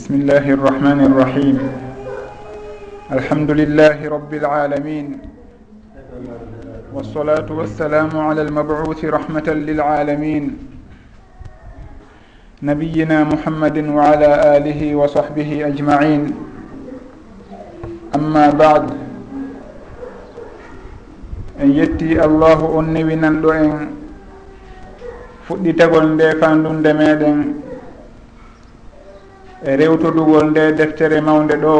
بسم الله الرحمن الرحيم الحمد لله رب العالمين والصلاة والسلام على المبعوث رحمة للعالمين نبينا محمد وعلى آله وصحبه أجمعين أما بعد en yetti allahu on newinanɗo en fuɗɗitagol nde fandunde meɗen. e rewtoɗugol nde deftere mawde ɗo.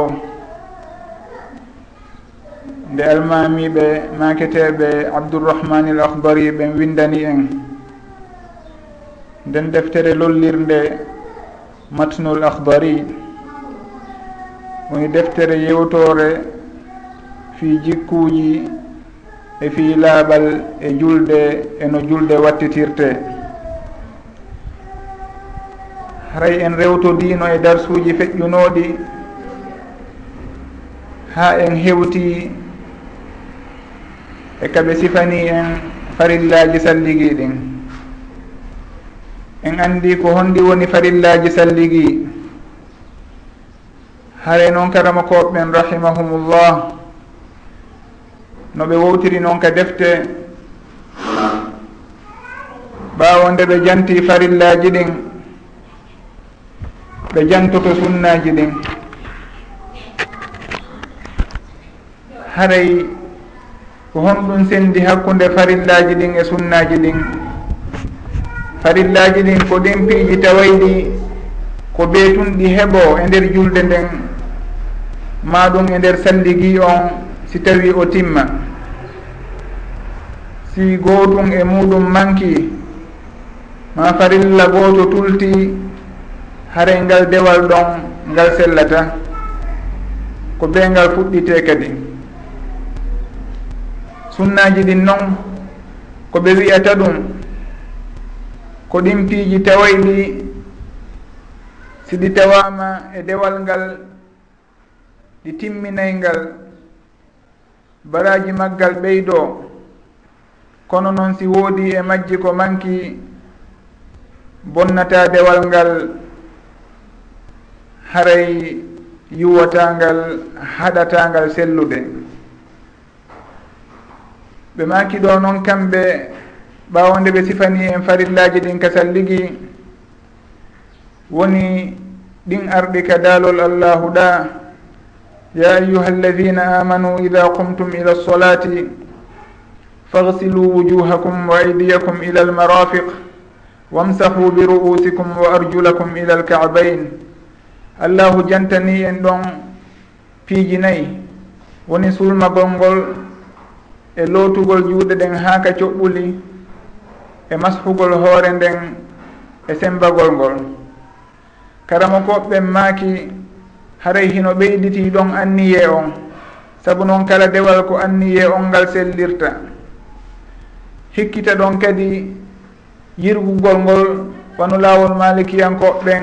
Nde almamiɓe maketeɓe abdourahmani l akhbari ɓen windani en. Nden deftere lollirnde matnul akhbari. Woni deftere yewtore fi jikkuji e fi laaɓal e julde e no julde wattitirte. haray en rewtodino e darsuji feƴƴunoɗi ha en hewti e kaɓe sifani en farillaji salligi ɗin en andi ko honɗi woni farillaji salligi hare noon karama koɓɓen rahimahumullah no ɓe wowtiri noon ka defte ɓawo nde ɓe janti farillaji ɗin. ɓe jantoto sunnaji ɗin. Haray ko honɗum sendi hakkude farillaji ɗin e sunnaji ɗin. Farillaji ɗin ko ɗin piiji tawayɗi ko ɓeetunɗi heɓo e nder julde nden maɗum e nder salligi on si tawi o timma. Si gootum e muɗum manki ma farilla gooto tulti hare ngal dewal ɗon ngal sellata ko be ngal fuɗɗite kadi. Sunnaji ɗin noon ko ɓe wiyata ɗum ko ɗin piiji tawayɗi si ɗi tawama e dewal ngal ɗi timminay ngal baraji maggal ɓeydo. Kono noon si woodi e majji ko manki bonnata dewal ngal haray yuwatangal haɗatangal sellude ɓe maki ɗo noon kamɓe ɓawonde ɓe sifani en farillaji ɗin kasal liggi woni ɗin arɗi ka daalol allahu ɗa ya ayuha alladina amanu ida qumtum ila lsolati fagsilu wujuhakum wa aydiyakum ila almarafiq wamsahu biru'usikum wa arjulakum ila alkabain allahu jantani en ɗon piiji nayi. Woni sulmagol ngol e lootugol juuɗe ɗen haa ka coɓɓuli e mashugol hoore nden e sembagol ngol. Karama koɓɓen maaki haray hino ɓeyditi ɗon anniye on. Saabu noon kala dewal ko anniye on ngal sellirta. Hikkita ɗon kadi yirgugol ngol wano laawol malikiyankoɓɓen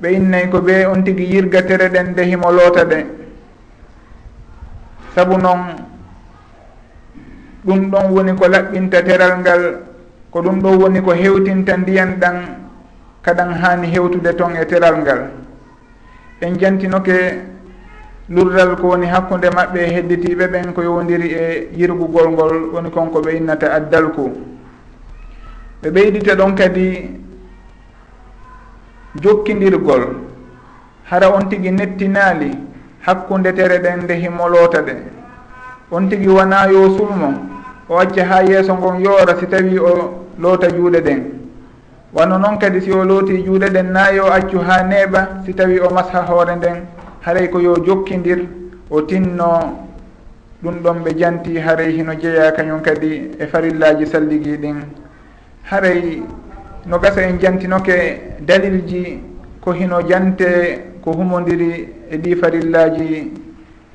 ɓe innayi ko ɓe on tigi yirgatere ɗen nde himo loota ɗe. Sabu noon ɗum ɗon woni ko laɓɓinta teral ngal ko ɗum ɗon woni ko hewtinta ndiyan ɗan kaɗan haani hewtude toon e teral ngal. En jantinoke lurdal ko woni hakkunde maɓɓe e hedditiɓe ɓen ko yowdiri e yirgugol ngol woni konko ɓe innata addalku. Ɓe ɓeydita ɗon kadi jokkidirgol hara on tigi nettinaali hakkunde tere ɗen nde himolota ɗe. On tigi wona yo sulmo o acca ha yeeso ngon yoora si tawi o loota juuɗe ɗen. Wano noon kadi si o looti juuɗe ɗen na yo accu ha neeɓa si tawi o masha hoore nden haray ko yo jokkidir o tinno ɗum ɗon ɓe janti haray hino jeeya kañum kadi e farillaji salligi ɗin haray no gasa en jantinoke dalilji ko hino jante ko humodiri e ɗi farillaji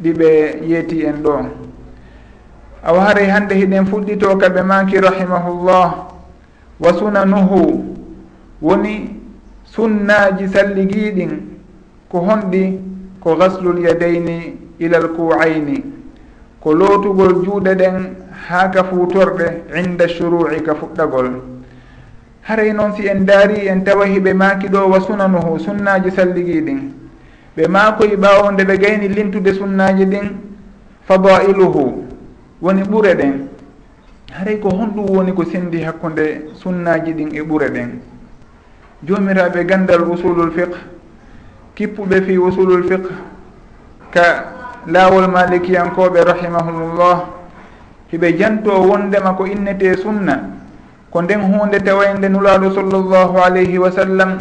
ɗiɓe yeeti en ɗo. Aw haray hande hiɗen fuɗɗito kaɓe maki rahimahullah wa sunanuhu woni sunnaji salligiɗin ko honɗi ko gaslul yadayni ilal kuwayni ko lootugol juuɗe ɗen haa ka fuutorɗe inda shuru'i ka fuɗɗagol. haray noon si en daari en tawa hiɓe maaki ɗo wa sunanuhu sunnaji salligi ɗin. Ɓe maakoye ɓaawonde ɓe gayni lintude sunnaji ɗin fadailuhu woni ɓure ɗen. Haray ko honɗum woni ko sendi hakkunde sunnaji ɗin e ɓure ɗen. Jomiraɓe gandal usulul fiqe kippuɓe fi usulul fiqe ka laawol malikiyankoɓe rahimahumullah hiɓe janto wondema ko innete sunna ko nden hunde tawaynde nulaaɗo sallllahu alayhi wa sallam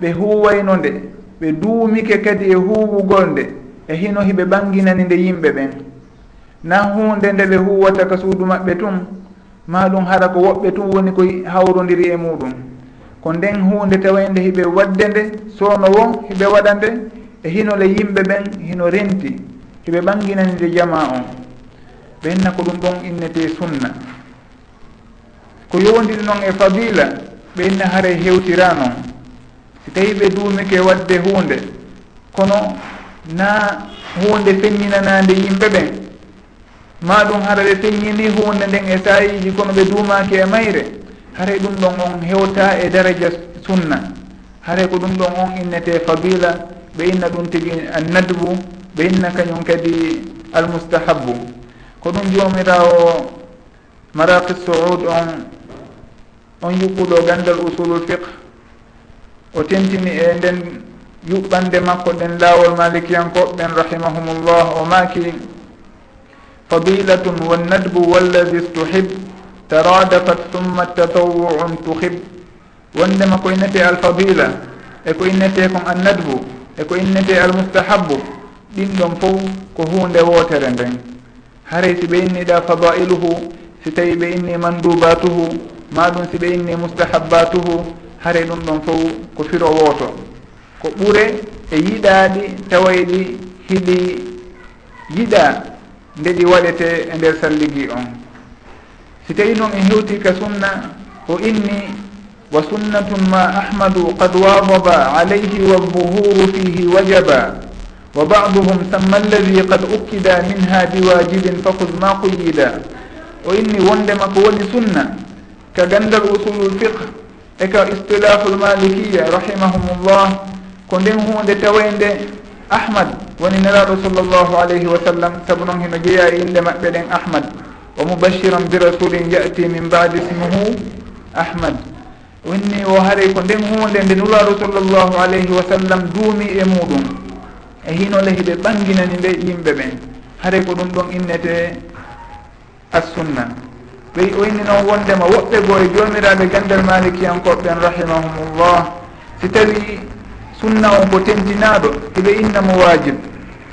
ɓe huwayno nde ɓe duumike kadi e huwugol nde e hino hiɓe ɓanginani nde yimɓe ɓen. Na hunde nde ɓe huwata ka suudu maɓɓe tun ma ɗum hara ko woɓɓe tun woni ko hawrodiri e muɗum. Ko nden hunde tawaynde hiɓe wadde nde sowno wo hiɓe waɗa nde e hinole yimɓe ɓen hino renti hiɓe ɓanginani nde jama on. Ɓenna ko ɗum ɗon innete sunna. ko yowdiri noon e fadila ɓeynne haare hewtira noon si tawi ɓe duumike wadde hunde kono na hunde feññinanande yimɓe ɓen ma ɗum hara ɓe feññini hunde nden e sayiji kono ɓe duumaki e mayre haray ɗum ɗon on hewta e daraja sunna. Haray ko ɗum ɗon on innete fadila ɓe inna ɗum tigi annadbu ɓe inna kañum kadi almustahabu ko ɗum jomirawo maraqi saud on on yuɓɓuɗo gandal usulul fiqh. O tentini e nden yuɓɓande makko ɗen laawol malikiyankoɓɓen rahimahumullah o maaki. Fadilatun wannadbu walladi stuhib taradafat summa tatawu'un tuhib. Wondema ko innete alfadila e ko innete kon annadbu e ko innete almustahabu ɗin ɗon fof ko hunde wootere nden. Haray si ɓe inniɗa fadailuhu si tawi ɓe inni mandubatuhu ma ɗum si ɓe inni mustahabbatuhu haare ɗum ɗon fof ko firo wooto ko ɓure e yiɗaaɗi tawayɗi hiɗi yiɗa nde ɗi waɗete e nder salligi on. Si tawi noon en hewti ka sunna o inni wa sunnatun ma ahmadu qad wadaba alayhi walzuhuru fihi wajaba wa baduhum samma alladi qad ukkida minha biwajibin fakud ma quyida o inni wondema ko woni sunna ka gandal usulul fiqe e ka istilahu malikiya rahimahumullah ko nden hunde tawende ahmad woni nelaɗo sall llahu alayhi wa sallam saabu noon heno jeeya e inde maɓɓe ɗen ahmad. Wa mubashiran bi rasulin yati min badi ismuhu ahmad. Wonni o haare ko nden hunde nde nulaɗo sall llahu alayhi wa sallam duumi e muɗum. E hinole hiɓe ɓanginani nde yimɓe ɓen. Haare ko ɗum ɗon innete assunna. ɓey o inni noon wondema woɓɓe goo e jomiraɓe gandal malikiyankoɓɓen rahimahumullah. Si tawi sunna o mbo tentinaɗo hiɓe e innamo wajib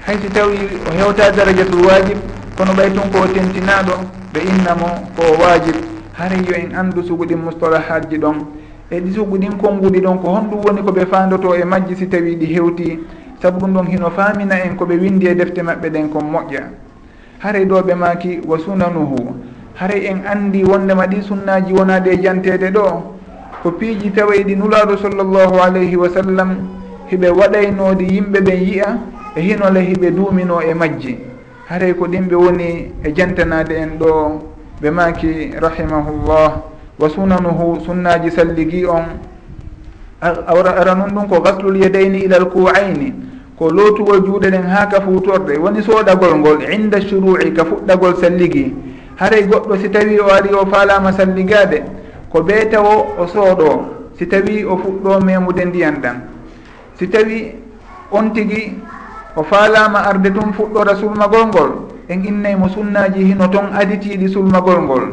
hay si tawi o hewta darajatul wajib kono ɓay tun ko o tentinaɗo ɓe innamo ko wajib hara yo en andu suguɗin mustalahat ji ɗon. E ɗi suguɗin konnguɗi ɗon ko honɗum woni koɓe fandoto e majji si tawi ɗi hewti. Saabu ɗum ɗon hino famina en koɓe windi e defte maɓɓe ɗen kon moƴƴa. Haray ɗo ɓe maki wa sunanuhu. haray en andi wondema ɗi sunnaji wonade e janteɗe ɗo ko piiji tawayɗi nulaɗo sallllahu alayhi wa sallam hiɓe waɗaynoode yimɓe ɓen yiya e hinole hiɓe duumino e majji. Haray ko ɗimɓe woni e jantanade en ɗo ɓe maki rahimahullah wa sunanuhu sunnaji salligi on. Ara noon ɗum ko gaslul yadayni ilal l kuwayni ko lootugol juuɗe ɗen ha ka fuutorde woni sooɗagol ngol inda shuru'i ka fuɗɗagol salligi. haray goɗɗo si tawi o ari o faalama salligade ko ɓee tawo o sooɗo. Si tawi o fuɗɗo memude ndiyan ɗan si tawi on tigi o faalama arde tun fuɗɗora sulmagol ngol en innayi mo sunnaji hino toon aditiɗi sulmagol ngol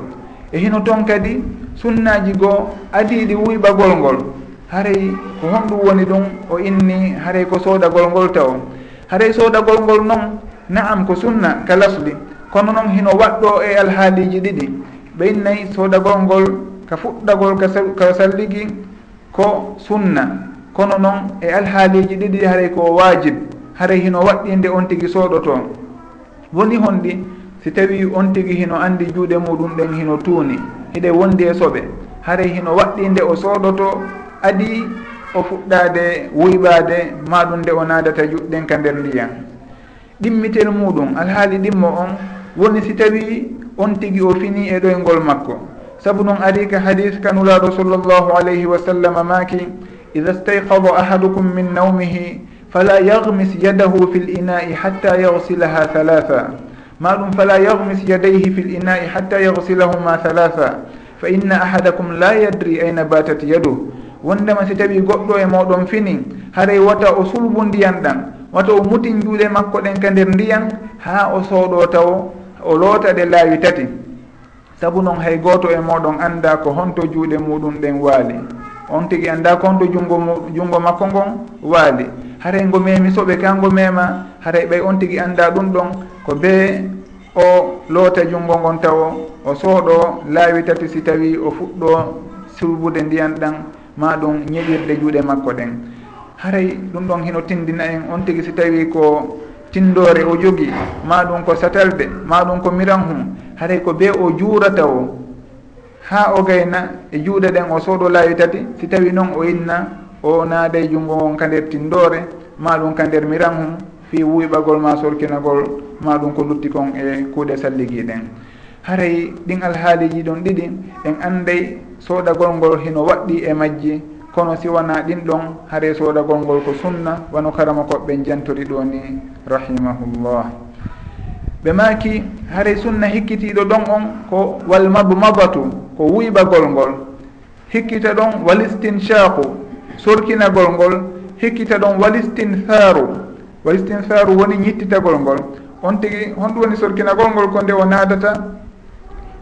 e hino toon kadi sunnaji goo adiɗi wuyɓagol ngol haray ko honɗum woni ɗum o inni haray ko soodagol ngol taw. Haray soodagol ngol noon naam ko sunna ka lasli kono noon hino waɗɗo e alhaaliji ɗiɗi ɓeynayi sodagol ngol ka fuɗɗagol ka salligi ko sunna. Kono noon e alhaaliji ɗiɗi haray ko wajib haray hino waɗɗinde on tigi sooɗoto. Woni honɗi si tawi on tigi hino andi juuɗe muɗum ɗen hino tuuni hiɗe wondi e soɓe. Haray hino waɗɗinde o sooɗoto adi o fuɗɗade wuyɓade maɗum nde o naadata juɗɗen ka nder ndiyan ɗimmitel muɗum alhaali ɗimmo on woni si tawi on tigi o fini e ɗoyngol e makko. Sabu noon ari ka hadis kanulaɗo sallllahu alayhi wa sallam maaki ida stayqada ahadukum min nawmihi fala yagmis yadahu fi l ina'i hatta yagsilaha halatha ma ɗum fala yagmis yadayhi fi l ina'i hatta yagsilahuma halatha fa inna ahadakum la yadri ayna batat yaduh. Wondema si tawi goɗɗo e moɗon fini haray wata o sulbu ndiyan ɗan wata o mutin juuɗe makko ɗen ka nder ndiyan ha o sooɗo taw o loota ɗe laawi tati sabu noon hay gooto e moɗon annda ko honto juuɗe muɗum ɗen waali. On tigi annda ko honto junngo junngo makko ngon waali. Haray ngo memi soɓe kango mema haray ɓay on tigi annda ɗum ɗon ko be o loota junngo ngon tawo o sooɗo laawi tati si tawi o fuɗɗo surbude ndiyan ɗan ma ɗum ñeɗirde juuɗe makko ɗen. Haray ɗum ɗon hino tindina en on tigi si tawi ko tindore o jogi ma ɗum ko satalde ma ɗum ko miran hum haray ko be o juurata o. Ha o gayna e juuɗe ɗen o sooɗo laawi tati si tawi noon o inna o naaday junngo ngon ka nder tindore ma ɗum ka nder miran hum fi wuyɓagol ma sorkinagol ma ɗum ko lutti kon e kuuɗe salligiɗen haray ɗin alhaaliji ɗon ɗiɗi en anday sooɗagol ngol hino waɗɗi e majji. kono si wona ɗin ɗon haare sodagol ngol ko sunna wano karama koɓɓe jantori ɗo ni rahimahullah. Ɓe maki haare sunna hikkitiɗo ɗon on ko walmabmadatu ko wuyɓagol ngol. Hikkita ɗon walistinchaku sorkinagol ngol. Hikkita ɗon walistinharu walistinharu woni ñittitagol ngol. On tigi honɗum woni sorkinagol ngol ko nde o naadata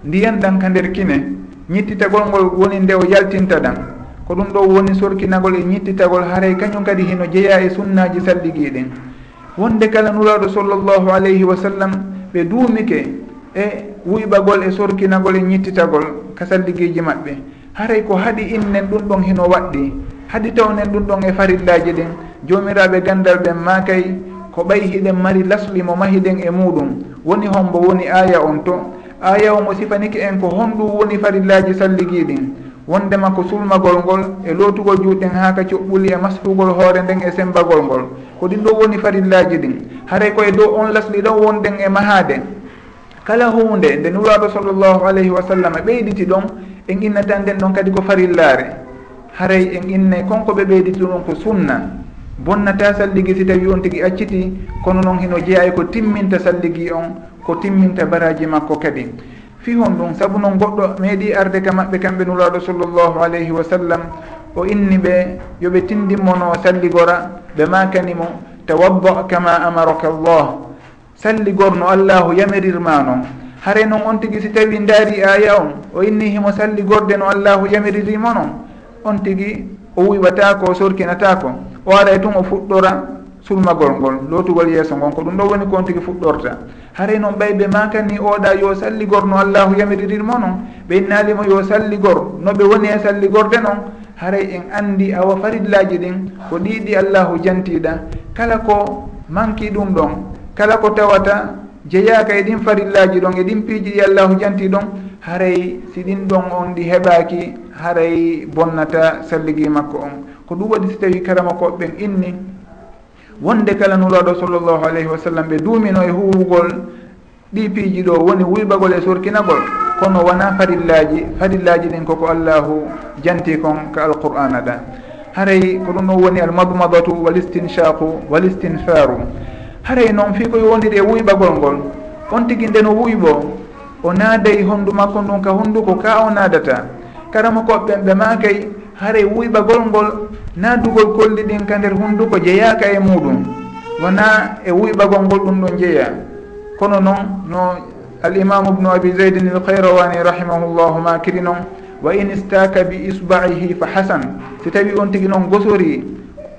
ndiyan ɗan ka nder kine. Ñittitagol ngol woni nde o yaltinta ɗan. ko ɗum ɗo woni sorkinagol e ñittitagol haray kañum kadi hino jeeya e sunnaji salligiɗen wonde kala nuraɗo sallllahu alayhi wa sallam ɓe duumike e wuyɓagol e sorkinagol e ñittitagol ka salligiji maɓɓe. Haray ko haɗi innen ɗum ɗon hino waɗɗi. Haɗi tawnen ɗum ɗon e farillaji ɗen. Jomiraɓe gandal ɓen ma kay ko ɓay hiɗen mari lasli mo mahiɗen e muɗum woni hombo woni aya on to. Aya o mo sifanike en ko honɗum woni farillaji salliguiɗin wondema ko sulmagol ngol e lootugol juuɗɗen ha ka coɓɓuli e masrugol hoore nden e sembagol ngol. Ko ɗin ɗo woni farillaji ɗin. Haray koye dow on lasli ɗon wonɗen e mahade kala hunde nde nuraɗo sallllahu alayhi wa sallam e ɓeyditi ɗon en innata nden ɗon kadi ko farillare haray en innay konko ɓe ɓeyditi ɗon ko sunna. Bonnata salligi si tawi on tigui acciti kono noon hino jeeyay e ko timminta salligi on ko timminta baraji makko kadi. fihon ɗum saabu noon goɗɗo meeɗi arde ka maɓɓe kamɓe nulaaɗo sallllahu alayhi wa sallam o inni ɓe yoɓe tindimmono salligora ɓe makanimo tawadda kama amaraka llah salligor no allahu yamirirma noon hare noon on tigi si tawi daari aya on o inni himo salligorde no allahu yamiririmo noon on tigi o wiwatako o sorkinatako o aray tun o fuɗɗora sulmagol ngol lootugol yeeso ngon ko ɗum ɗo woni ko on tigi fuɗɗorta. haray noon ɓay ɓe makani oɗa yo salligor no allahu yamirinirmo noon ɓe innalimo yo salligor no ɓe woni e salligorde noon haray en andi awa farillaji ɗin ko ɗiɗi allahu jantiɗa kala ko manki ɗum ɗon kala ko tawata jeyaka e ɗin farillaji ɗon e ɗin piiji ɗi allahu janti ɗon haray si ɗin ɗon on ɗi heɓaki haray bonnata salligi makko on. Ko ɗum waɗi si tawi karama koɓeɓen inni wonde kala nuraɗo sallllahu alayhi wa sallam ɓe duumino e huwugol ɗi piiji ɗo woni wuyɓagol e sorkinagol kono wona farillaji farillaji ɗin koko allahu janti kon ka alqur'ana ɗa haray ko ɗum ɗon woni almadmadatu walistinchaqu walistinfaru haray noon fi koye wondiri e wuyɓagol ngol on tigui nde no wuyɓo o naaday honndu makko ndun ka honnduko ka o naadata. Karama koɓɓen ɓe makay haray wuyɓagol ngol na dugol kolli ɗin ka nder hunnduko jeyaka e muɗum. Wona e wuyɓagol ngol ɗum ɗon jeeya kono noon no alimamu bnu abi zeydin il khayrawani rahimahullahu makiri noon wa in istaka bi isbaihi fa hasan. Si tawi on tigui noon gosori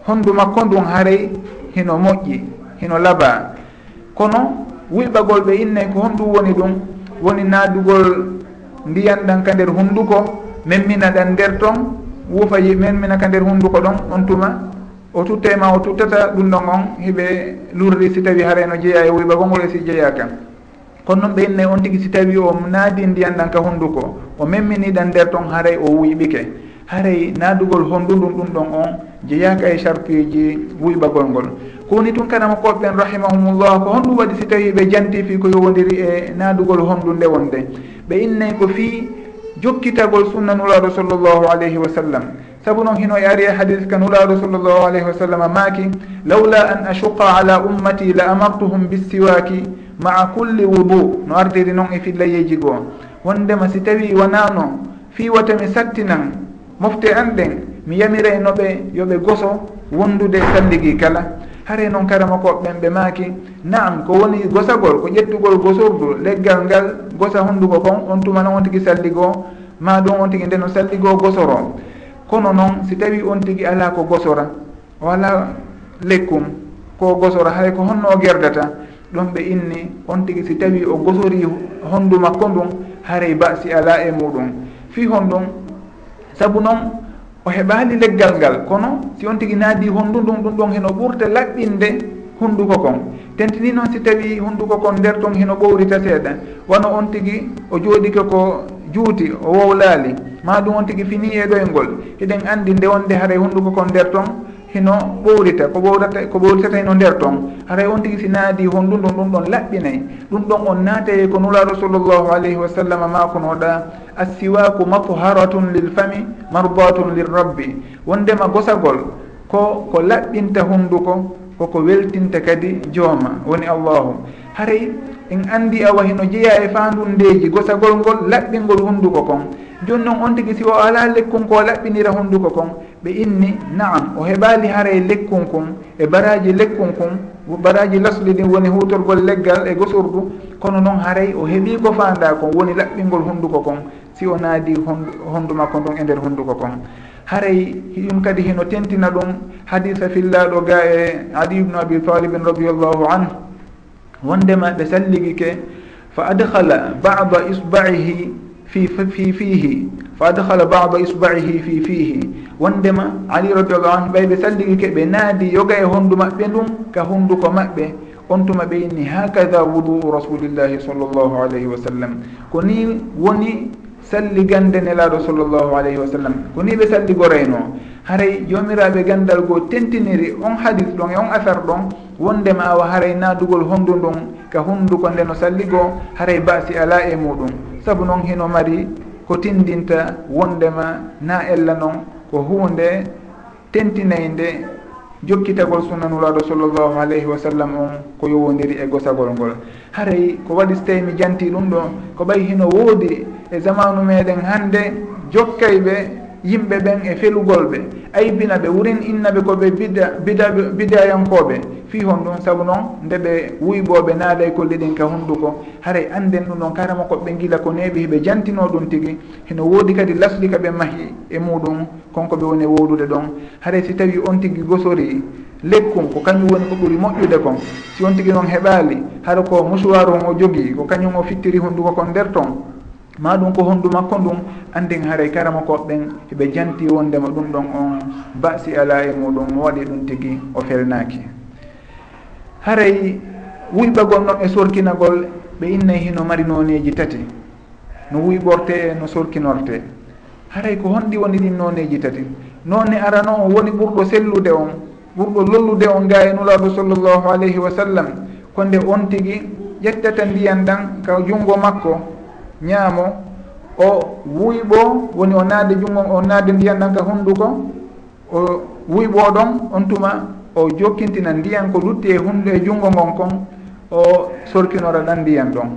honndu makko ndun haaray hino moƴƴi hino laaba kono wuyɓagol ɓe innay ko honɗum woni ɗum woni naadugol ndiyan ɗan ka nder hunnduko memmina ɗan nder ton wuufa men mina ka nder hunnduko ɗon on tuma. O tutta ma o tuttata ɗum ɗon on hiɓe lurri si tawi hareno jeeya e woyba gongol e si jeeya kam. Kono noon ɓe ɓeynne on tigi si tawi o naadi ndiyan ɗan ka hunnduko o memminiɗan nder ton haray o wuyɓike haray naadugol honɗuɗum ɗum ɗon on jeeyaka e sartuji wuyɓagol ngol kowoni tun karama koɓɓen rahimahumullah ko honɗum waɗi si tawi ɓe janti fi ko yowodiri e naadugol honndu nde wonde. Ɓe innay ko fii jokkitagol sunna nulaaɗo sallllahu alayhi wa sallam. Sabu noon hino e ari e hadis ka nulaaɗo sallllahu alayhi wa sallam maaki lawla an ashuqa ala ummati la amartuhum bissiwaki maa kulli wudu. No ardiri noon e fillayeji goo. Wondema si tawi wonano fiwata mi sattinan mofte an ɗen mi yamiray no ɓe yo ɓe goso wondude salligi kala. hare noon karama koɓɓen ɓe maaki. Naam ko woni gosagol ko ƴettugol gosorgol leggal ngal gosa hunndugo kon on tuma tumana on tigi salligoo ma ɗum on tigi ndeno o salligoo gosoro. Kono noon si tawi on tigi ala ko gosora o ala lekkum ko gosora hay ko honno gerdata ɗon ɓe inni on tigi si tawi o gosori honndu makko ndun haray ba si ala e muɗum. Fi hon ɗum sabu noon o heɓani leggal ngal. Kono si on tigui naadi honndu ndun ɗum ɗon heno ɓurta laɓɓinde hunnduko kon. Tentini noon si tawi hunnduko kon nder ton heno ɓowrita seeɗa wano on tigui o jooɗike ko juuti o wowlaali. Ma ɗum on tigui fini e ɗoyngol eɗen andi nde wonde haara hunnduko kon nder ton hino ɓowrita ko ɓowrata ko ɓowritata heno nder ton. Haray on tigui si naadi honndu ndun ɗum ɗon laɓɓinayi ɗum ɗon on naataye ko nulaaɗo sallllahu alayhi wa sallam ma konoɗa assiwaku matharatun lil fami mardatun lirrabbi wondema gosagol ko ko laɓɓinta hunnduko koko weltinta kadi jooma. Woni allahu. Haray en anndi awa hino jeeya e fandundeji gosagol ngol laɓɓingol hunnduko kon. Joni noon on tigi si o ala lekkun ko laɓɓinira hunnduko kon ɓe inni naam o heɓali haray lekkun kon e baraji lekkun kon baraji lasli ɗin woni hutorgol leggal e gosurdu. Kono noon haray o heeɓi ko fanda kon woni laɓɓingol hunnduko kon. si o naadi honndu makko ndon e nder hunnduko kon. Haray ɗum kadi hino tentina ɗum hadisa fillaɗo ga e ali ibnu abi talibin radiallahu anhu. Wondema ɓe salligi ke fa adhala bada isbaihi fi fi fihi fa adhala bada isbaihi fi fihi. Wondema ali radiallahu anhu ɓay ɓe salligi ke ɓe naadi yoga e honndu maɓɓe ndum ka hunnduko maɓɓe. On tuma ɓeyni hakada wudu rasulillahi sall llahu alayhi wa sallam. Ko ni woni salli gande nelaɗo sallllahu alayhi wa sallam. Ko ni ɓe salligorayno haray jomiraɓe gandal goo tentiniri on hadis ɗon e on affaire ɗon wondema awa haray naadugol honndu ndun ka hunnduko ndeno salligoo haray basi ala e muɗum saabu noon hino mari ko tindinta wondema na ella noon ko hunde tentinayde jokkitagol sunnanuraɗo sallllahu alayhi wa sallam on ko yowodiri e gosagol ngol. Haray ko waɗi so tawi mi janti ɗum ɗo ko ɓay hino woodi e zamanu meɗen hande jokkay ɓe yimɓe ɓen e felugol ɓe. Aybina ɓe wurin innaɓe koɓe bida bida bidayankoɓe. Fi hon ɗum saabu noon nde ɓe wuyɓoɓe naada e kolli ɗin ka hunnduko haray anden ɗum ɗon karama koɓe gila ko neeɓi heɓe jantino ɗum tigui heno woodi kadi lasli ka ɓe mahi e muɗum konko ɓe woni e wodude ɗon. Haray si tawi on tigui gosori lekkum ko kañum woni ko ɓuuri moƴƴude kon. Si on tigui noon heɓali haɗa ko musuwar on o jogui ko kañum o fittiri hunnduko kon nder ton ma ɗum ko honndu makko ndum anden haray karama koɓɓen eɓe janti wondema ɗum ɗon on basi ala e muɗum o waɗi ɗum tigui o felnaki haray wuyɓagol noon e sorkinagol ɓe innay e hino mari noneji tati. No wuyɓorte e no sorkinorte. Haray ko honɗi woni ɗin noneji tati. Nonne arano on woni ɓurɗo sellude on ɓurɗo lollude on ga e nulaɗo sallllahu alayhi wa sallam. Ko nde on tigi ƴettata ndiyan ɗan ka junngo makko ñaamo o wuyɓo woni o naade junngo o naade ndiyan ɗan ka hunnduko o wuyɓo ɗon on tuma o jokkintina ndiyan ko lutti e hunndu e junngo ngon kon o sorkinora ɗan ndiyan ɗon.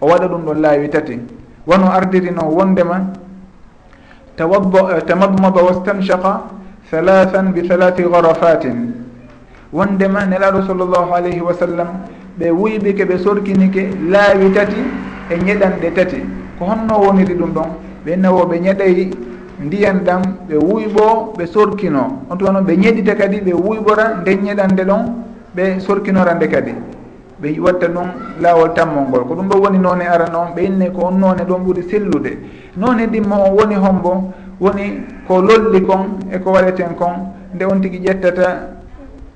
O waɗa ɗum ɗon laawi tati. Wono ardirino wondema tawaddo eh, tamadmada wastanchaka halathan bi halati garafatin wondema nelaɗo sallllahu alayhi wa sallam ɓe wuyɓike ɓe sorkinike laawi tati e ñeɗanɗe tati. Ko honno woniri ɗum ɗon ɓe nawo ɓe ñeɗay ndiyan ɗam ɓe wuyɓo ɓe sorkino. On tuma noon ɓe ñeɗita kadi ɓe wuyɓora nden ñeɗande ɗon ɓe sorkinora nde kadi. Ɓe watta ɗum laawol tammol ngol. Ko ɗum ɗo woni noone ara noon ɓe inne ko on noone ɗon ɓuri sellude. Noone ɗimmo on woni hombo woni ko lolli kon e ko waɗeten kon nde on tigui ƴettata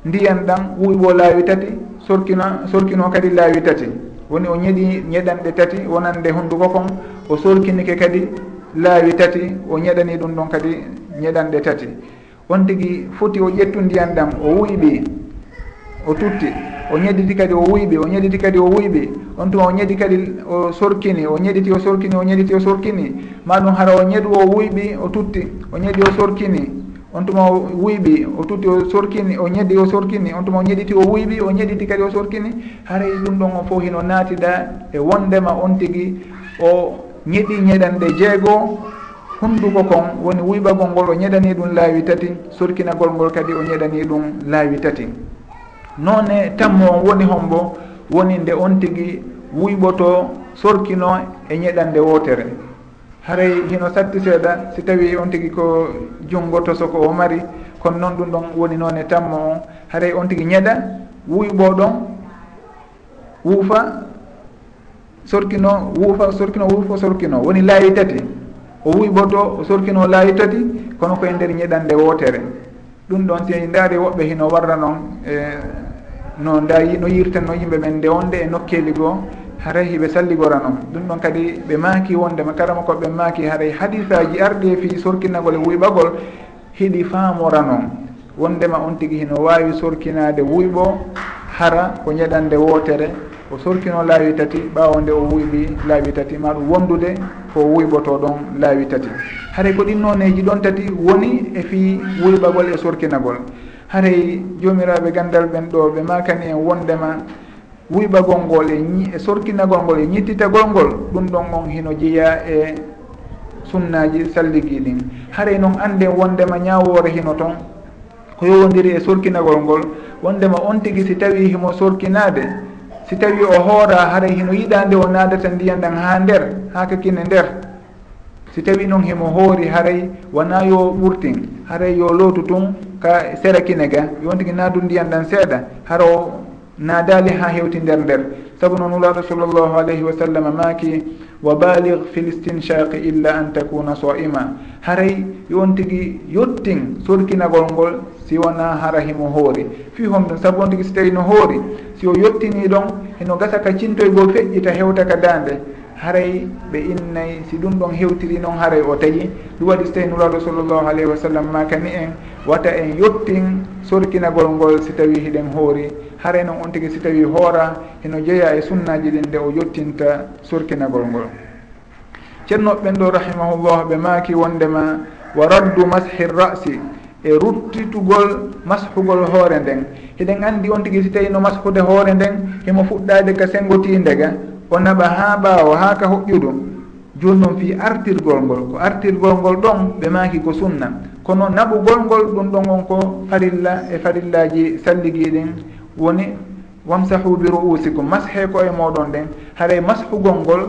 ndiyan ɗam wuyɓo laawi tati sorkino sorkino kadi laawi tati. woni o ñeɗi ñeɗanɗe tati wonande hunnduko kon o sorkinike kadi laawi tati o ñeɗani ɗum ɗon kadi ñeɗanɗe tati. On tigi foti o ƴettu ndiyan ɗam o wuyɓi o tutti o ñeɗiti kadi o wuyɓi o ñeɗiti kadi o wuyɓi on tuma o ñeɗi kadi o sorkini o ñeɗiti o sorkini o ñeɗiti o sorkini ma ɗum hara o ñeɗu o wuyɓi o tutti o ñeɗi o sorkini. on tuma o wuyɓi o tuti o sorkini o ñeddi o sorkini on tuma o ñeɗiti o wuyɓi o ñeɗiti kadi o sorkini haray ɗum ɗon o fof hino naatida e wondema on tigi o ñeɗi ñeɗanɗe jeegoo hunnduko kon woni wuyɓagol ngol o ñeɗani ɗum laawi tati sorkinagol ngol kadi o ñeɗani ɗum laawi tati. Noone tammo on woni hombo woni nde on tigi wuyɓoto sorkino e ñeɗande wootere. haray hino sattiseeɗa si tawi on tigi ko junngo tosoko o mari kono noon ɗum ɗon woni noon e tamma on. Haray on tigi ñeɗa wuyɓo ɗon wuufa sorkino wuufa sorkino wuufa sorkino. Woni laayi tati. O wuyɓoto o sorkino laayi tati kono koye nder ñeɗande wootere. Ɗum ɗon si ndaari woɓɓe hino warra noon e no nda no yirtan no yimɓe men ndewonde e nokkeeli goo. haray hiɓe salligora noon ɗum ɗon kadi ɓe maaki wondema karama koɓe maaki haray hadisaji arɗi fi sorkinagol e wuyɓagol hiɗi faamora noon wondema on tigi hino wawi sorkinade wuyɓo hara ko ñeɗande wootere. O sorkino laawi tati ɓaawo nde o wuyɓi laawi tati. Ma ɗum wondude ko wuyɓoto ɗon laawi tati. Haray ko ɗin noneji ɗon tati woni e fi wuyɓagol e sorkinagol. Haray jomiraɓe gandal ɓen ɗo ɓe makani en wondema wuyɓagol ngol e e sorkinagol ngol e ñittitagol ngol ɗum ɗon on hino jeeya e sunnaji salligui ɗin. Haray noon anden wondema ñawore hino toon ko yowodiri e sorkinagol ngol wondema on tigui si tawi himo sorkinade. Si tawi o hoora haray hino yiɗande o nadata ndiyan ɗan ha nder ha kakine nder. Si tawi noon himo hoori haray wona yo ɓurtin haray yo lootu tun ka sera kine ga yontigui naadu ndiyan ɗan seeɗa. Hara o naadali ha hewti nder nder. Saabu noon nulaɗo sallllahu alayhi wa sallam maaki wa balig fi listinchaqi illa an takuna soima. Haray yon tigui yottin sorkinagol ngol si wona hara himo hoori. Fi hom ɗum saabu on tigui so tawi no hoori si o yettini ɗon heno gasa ka cintoygol feƴƴita hewta ka dande haray ɓe innayi si ɗum ɗon hewtiri noon haray o taƴi ɗum waɗi so tawi nuraɗo sallllahu alayhi wa sallam makani en wata en yottin sorkinagol ngol si tawi hiɗen hoori. hare noon on tigi si tawi hoora heno jeeya e sunnaji ɗin nde o yottinta sorkinagol ngol. Ceernoɓe ɓen ɗo rahimahullah ɓe maaki wondema wa raddu mashi rasi e ruttitugol mashugol hoore nden. Hiɗen anndi on tigi si tawi no mashude hoore nden himo fuɗɗade ka sengotindega o naɓa ha ɓaawo ha ka hoƴƴudu joni noon fi artirgol ngol ko artirgol ngol ɗon ɓe maaki ko sunna. Kono naɓugol ngol ɗum ɗon on ko farilla e farillaji salligiɗin woni wamsahu bi ru'usikum. Mashe ko e moɗon ɗen. Haray mashugol ngol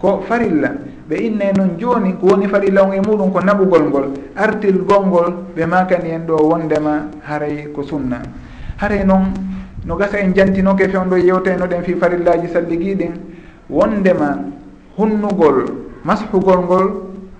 ko farilla. Ɓe inne noon joni ko woni farilla on e muɗum ko naɓugol ngol. Artirgol ngol ɓe makani en ɗo wondema haray ko sunna. Haray noon no gasa en jantinoke fewn yewteno ɗen fi farillaji salligiɗin wondema hunnugol mashugol ngol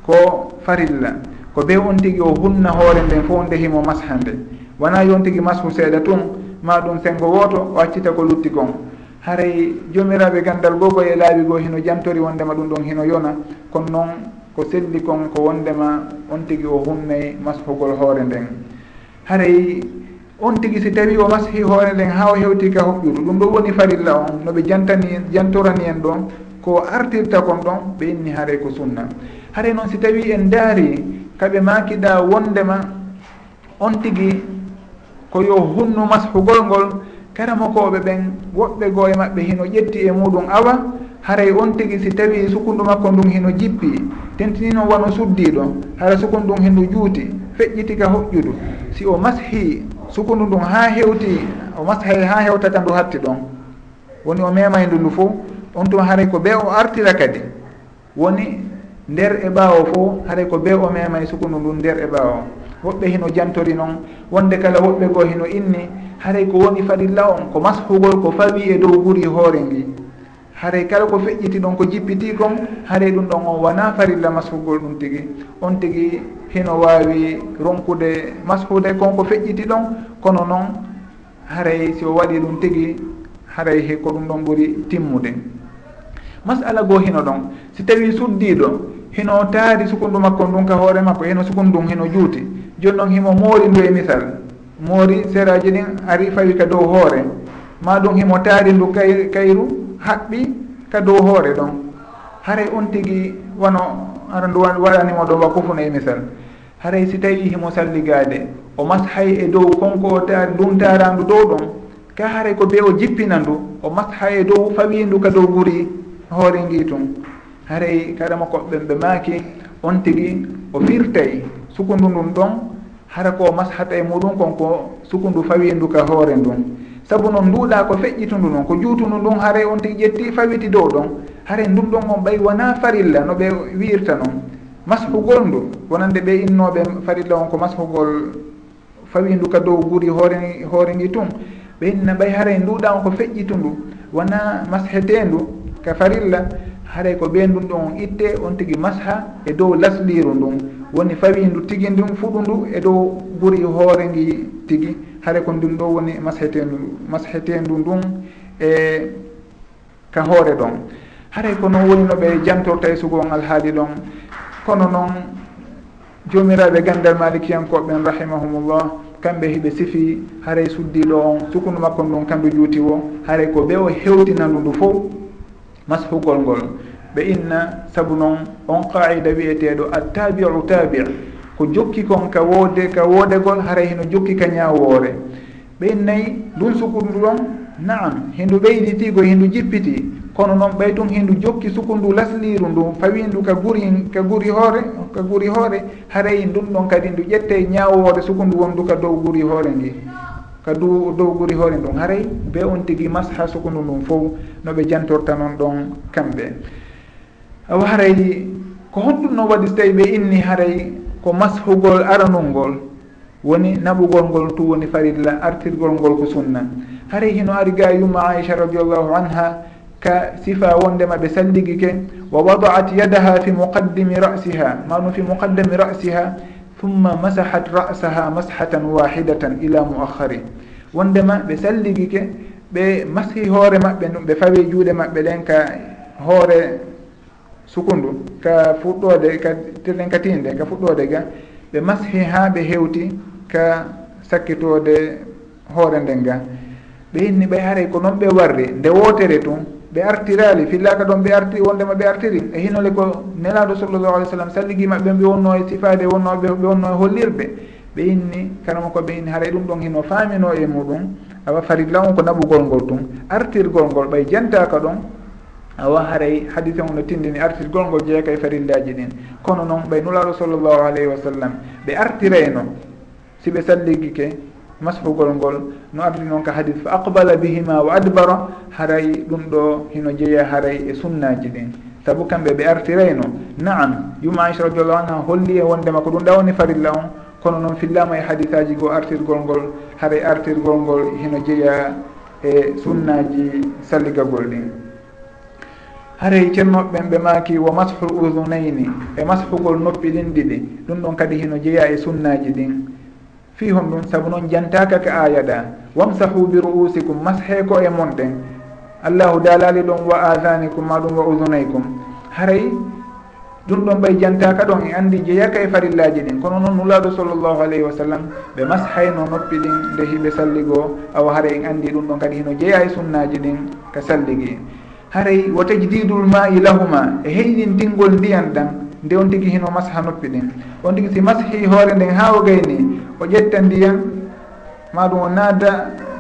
ko farilla. Ko be on tigui o hunna hoore nden fo nde himo masha nde wona yon tigui mashu seeɗa tun. ma ɗum sengo woto o accita ko lutti gon. Haray jomiraɓe gandal goo koye laaɓi goo hino jantori wondema ɗum ɗon hino yona kono noon ko selli kon ko wondema on tigi o hunnay mashugol hoore nden. Haray on tigi si tawi o mashi hoore nden ha o hewti ka hoɓɓudu ɗum ɗo woni farilla on noɓe jantani jantorani en ɗon ko artirta kon ɗon ɓe inni haray ko sunna. Haray noon si tawi en daari kaɓe makiɗa wondema on tigi ko yo hunnu mashugol ngol karamokoɓe ɓen woɓɓe goo e maɓɓe hino ƴetti e muɗum awa haray on tigi si tawi sukundu makko ndun hino jippi tentinino wano suddiɗo hara sukundu ndun hendu juuti feƴƴiti ka hoƴƴudu. Si o mashi sukundu ndun ha hewti o mashay ha hewtata ndu hatti ɗon. Woni o memay ndu ndu fof on tuma haray ko be o artira kadi. Woni nder e ɓaawo fo haray ko be o memay sukundu ndun nder e ɓaawo woɓɓe hino jantori noon wonde kala woɓɓe goo hino inni haray ko woni farilla on ko mashugol ko fawi e dow guri hoore ngi. Haray kala ko feƴƴiti ɗon ko jippiti kon haray ɗum ɗon on wona farilla mashugol ɗum tigi. On tigi hino wawi ronkude mashude kon ko feƴƴiti ɗon kono noon haray si o waɗi ɗum tigi haray he ko ɗum ɗon ɓuuri timmude. Masala goo hino ɗon si tawi suddiɗo hino taari sukundu makko ndun ka hoore makko hino sukundu sukundun hino juuti. joni noon himo moori ndu e misal. Moori séraji ɗin ari fawi ka dow hoore. Ma ɗum himo taari ndu kay kayru haɓɓi ka dow hoore ɗon. Haray on tigi wono ara ndu waɗanimo ɗo wakufuna e misal. Haray si tawi himo salligade o mashay e dow konko o taari ndun tarandu dow ɗon ka haray ko be o jippina ndu o mashay e dow fawindu ka dow guri hoore ngi tun haray kadama koɓɓen ɓe maaki on tigi o firtay sukundu ndun ɗon hara ko mashata e muɗum konko suku ndu fawi e ka hoore ndun. Saabu noon nduuɗa ko feƴƴitundu noon ko juutundu ndun haare on tigi ƴetti fawiti dow ɗon. Haare ndun ɗon on ɓay wona farilla no ɓe wiirta noon mashugol ndu wonande ɓe innoɓe farilla on ko mashugol fawindu ka dow guri hoore hooreni hooreni tun. Ɓe inna ɓay haare nduuɗa on ko feƴƴitundu wona mashetendu ka farilla. Haray ko ɓe ndun ɗon on itte on tigi masha e dow lasliru ndun. woni fawi ndu tigi ndun fuɗu ndu e dow ɓuuri hoore ngi tigi. Haare ko ndun ɗo woni mashetendu mashetendu ndun e ka hoore ɗon. Haray ko noon woni no ɓe jantorta e sugo on alhaali ɗon. Kono noon jomiraɓe gandal malikiyankoɓen rahimahumullah kamɓe hiɓe sifi haray suddiɗo on sukundu makko ndun kandu juuti o haray ko ɓe o hewtinandu ndu fof mashugol ngol. ɓe inna sabu noon on qaida wiyeteɗo attabiu tabi ko jokki kon ka woode ka woodegol haray heno jokki ka ñawoore ɓe innayi ndun sukundu ɗon? Naam hindu ɓeyditigo hindu jippiti. Kono noon ɓay tun hindu jokki sukundu lasliru ndu fawindu ka guri ka guri hoore ka guri hoore haray ndun ɗon kadi ndu ƴette ñawoore sukundu wondu ka dow guri hoore ndi. Ka du dow guri hoore ndun haray be on tigui masha sukundu ndun fof noɓe jantorta noon ɗon kamɓe. haray ko honɗumno waɗi so tawi ɓe inni haray ko mashugol aranol ngol woni naɓugol ngol tu woni farilla artirgol ngol ko sunna. Haray hino ari ga yumma aicha radiallahu anha ka sifa wondema ɓe salligi ke wa wadaat yadaha fi muqaddimi rasiha manum fi muqaddami rasiha thumma masahat rasaha mashatan wahidatan ila muakhari wondema ɓe salligi ke ɓe mashi hoore maɓɓe ɗum ɓe fawi juuɗe maɓɓe ɗen ka hoore sukundu ka fuɗɗode ka tirɗen ka katinde ka fuɗɗode ga ɓe mashi ha ɓe hewti ka sakkitode hoore nden ga. Ɓe inni ɓay haray ko noon ɓe warri nde wotere tun ɓe artirali fillaka ɗon ɓe arti wondema ɓe artiri e hinole ko nelaɗo sallllahu alih w sallam salligi maɓɓe ɓe wonno e sifade wonnoɓe ɓe wonno e hollirɓe ɓe inni karama ko ɓe inni haray ɗum ɗon hino faamino e muɗum awa farilla on ko naɓugol ngol tun artirgol ngol ɓay jantaka ɗon awa haray hadise on no tindini artir golngol jeeyaka e farillaji ɗin. Kono noon ɓay nulaɗo sallllahu alayhi wa sallam ɓe artirayno salligi ke mashugol ngol. No ardi noon ka hadis fa aqbala bihima wa adbara haray ɗum ɗo hino jeeya haray e sunnaji ɗin. Saabu kamɓe ɓe artirayno naam yuma aicha radiallahu anha holli e wondema ko ɗum ɗawni farilla on. Kono noon fillama e hadisaji goo artirgol ngol haray artirgol ngol hino jeeya e sunnaji salligagol ɗin. haray cennoɓeɓen ɓe maaki wo mashu udunayni e mashugol noppi ɗin ɗiɗi ɗum ɗon kadi hino jeeya e sunnaji ɗin. Fi hon ɗum saabu noon jantaka ka aya ɗa wamsahu bi ru'usikum mashe ko e monɗen. Allahu dalali ɗon wa adanikum ma ɗum wa udunaykum haray ɗum ɗon ɓay jantaka ɗon e andi jeeyaka e farillaji ɗin. Kono noon nulaɗo sallllahu alayhi wa sallam ɓe mashayno noppi ɗin nde hiɓe salligo awa hara en andi ɗum ɗon kadi hino jeeya e sunnaji ɗin ka salligi. haray wo tajdidul ma'i lahuma e heynintingol ndiyan ɗan nde on tigi hino masha noppi ɗen on tigi si mashi hoore nden ha o gayni o ƴetta ndiyan maɗum o naada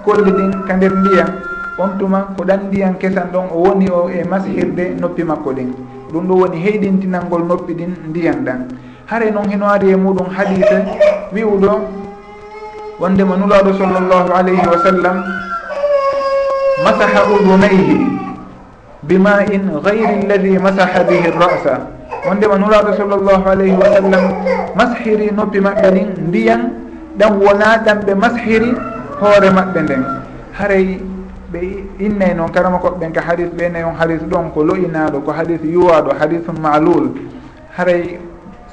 kolli ɗin ka nder ndiyan. On tuma ko ɗan ndiyan kesan ɗon o woni o e mashirde noppi makko ɗin. Ɗum ɗo woni heyɗintinalngol noppi ɗin ndiyan ɗan. Hare noon hino ari e muɗum hadise wi'uɗo wondema nulaɗo sallllahu alayhi wa sallam masaha udunayhi. bima in gayri alladi masaha bihi rasa wondema nuraɗo sallllahu alayhi wa sallam mashiri noppi maɓɓe ɗin ndiyan ɗan wona ɗan ɓe mashiri hoore maɓɓe nden. Haray ɓe innay noon karama koɓɓen ka hadis ɓeynay on hadis ɗon ko lo'inaɗo ko hadis yuwaɗo hadisu malul haray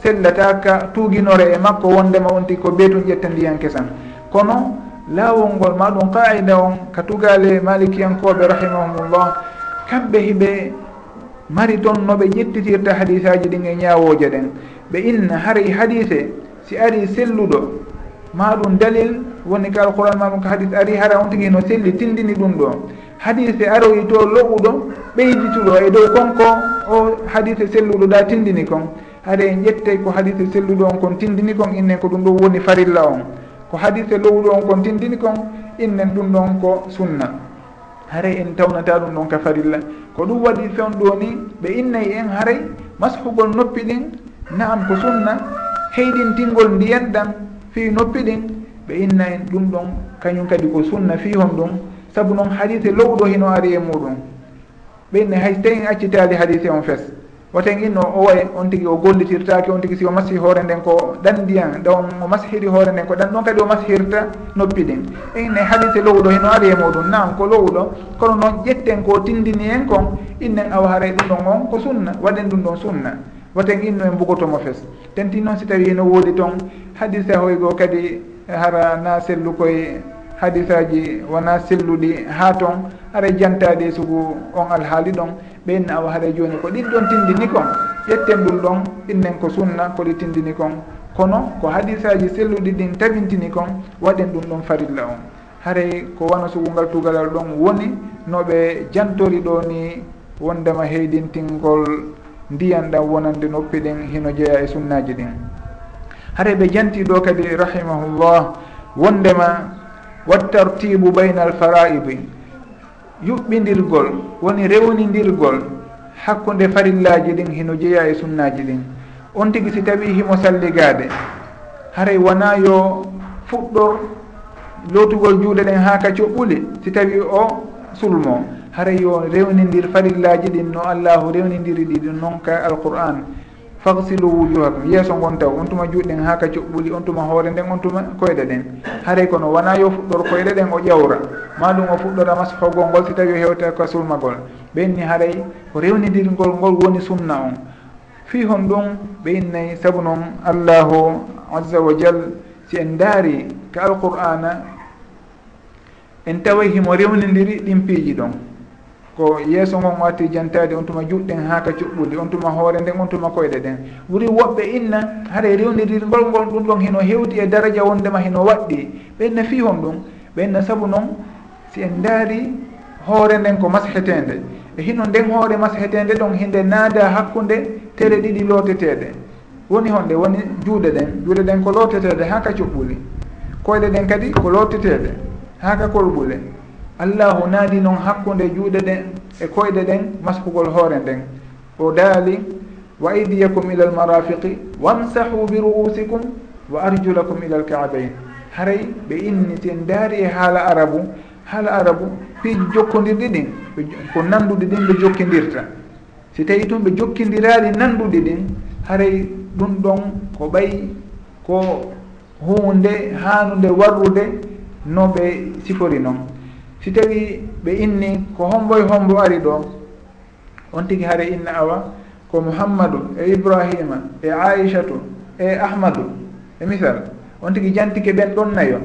sellataka tuuginore e makko wondema on tigi ko beetun ƴetta ndiyan kesan. Kono laawol ngol maɗum qaida on ka tugale malikiyankoɓe rahimahumullah kamɓe hiɓe mari toon noɓe ƴettitirta hadisaji ɗin e ñawoje ɗen. Ɓe inna haray hadise si ari selluɗo ma ɗum dalil woni ka alquran ma ɗum ko hadis ari hara on tigui no selli tindini ɗum ɗo. Hadise aroyi to loɓuɗo ɓeydituɗo e dow konko o hadise selluɗo da tindini kon. Haɗa en ƴettey ko hadise selluɗo on kon tindini kon innen ko ɗum ɗo woni farilla on. Ko hadise lowɗo on kon tindini kon innen ɗum ɗon ko sunna. haray en tawnata ɗum noon ka farilla. Ko ɗum waɗi fen ɗo ni ɓe innayi en haray mashugol noppi ɗin naam ko sunna heyɗintingol ndiyen ɗan fi noppi ɗin ɓe inna en ɗum ɗon kañum kadi ko sunna fi hon ɗum saabu noon hadise lowɗo hino ari e muɗum. Ɓe inna hay so tawi en accitali hadise on fes. woten inno o way on tigui o gollitirtake on tigui si o masi hoore nden ko ɗan ndiyan ɗon o masihiri hoore nden ko ɗan ɗon kadi o masihirta noppi ɗin. Inne haalise lowɗo heno ari e muɗum nam ko lowɗo kono noon ƴetten ko tindini en kon innen awa haray ɗum ɗon on ko sunna waɗen ɗum ɗon sunna. Woten inno en mbogotomo fes. Tenti noon si tawi no woodi toon hadisa hoygo kadi hara na sellu koye hadisaji wona selluɗi ha toon aray jantaɗi sugu on alhaali ɗon. ɓeynne awa haara joni ko ɗin ɗon tindini kon. Ƴetten ɗum ɗon innen ko sunna koɗi tindini kon. Kono ko hadisaji selluɗi ɗin tabintini kon waɗen ɗum ɗon farilla on. Haray ko wona sugungal tugalal ɗon woni noɓe jantori ɗo ni wondema heydintingol ndiyan ɗan wonande noppi ɗin hino jeeya e sunnaji ɗin. Haray ɓe janti ɗo kadi rahimahullah wondema wattartibu bayna alfaraidi yuɓɓidirgol woni rewnidirgol hakkunde farillaji ɗin hino jeeya e sunnaji ɗin. On tigui si tawi himo salligade haray wona yo fuɗɗor lotugol juuɗe ɗen ha ka coɓɓuli si tawi o sulmo haray yo rewnidir farillaji ɗin no allahu rewnidiri ɗi ɗum noon ka alqur'an. fagsilu wujuhakum yeeso ngon taw on tuma juuɗɗen ha ka coɓɓuli on tuma hoore nden on tuma koyɗe ɗen haray kono wona yo fuɗɗor koyɗe ɗen o ƴawra. Maɗum o fuɗɗora hogol ngol si tawi o hewta ka sulmagol. Ɓenni haray ko rewnidirgol ngol woni sunna on. Fi hon ɗum ɓe innayi saabu noon allahu azza wa jal si en daari ka alqur'ana en taway himo rewnidiri ɗin piiji ɗon. ko yeeso ngon watti jantade on tuma juɗɗen ha ka cuɓɓude on tuma hoore nden on tuma koyɗe ɗen ɓuuri woɓɓe inna haɗa rewnidirgol ngol ɗum ɗon heno hewti e daraja wondema heno waɗɗi. Ɓenna fi hon ɗum ɓenna saabu noon si en daari hoore nden ko mashetende e hino nden hoore mashetende ɗon hinde naada hakkude tere ɗiɗi looteteɗe woni honde woni juuɗe ɗen juuɗe ɗen ko looteteɗe ha ka cuɓɓuli. Koyɗe ɗen kadi ko looteteɗe ha ka kolɓule. allahu naadi noon hakkude juuɗe ɗen e koyɗe ɗen maskugol hoore nden o daali wa idiyakum ila almarafiqi wamsahu bi ru'usikum wa arjulakum ila alkaabain haray ɓe inni si daari e haala arabu haala arabu fii jokkodirɗi ɗin ko nanduɗi ɗin ɓe jokkidirta. Si tawi tun ɓe jokkidiraɗi nanduɗi ɗin haray ɗum ɗon ko ɓay ko hunde hanude warrude no ɓe sifori noon si tawi ɓe inni ko hombo e hombo ari ɗo on tigi haare inna awa ko mouhammadou e ibrahima e aichatu e ahmadou e misal on tigi jantike ɓen ɗon nayo.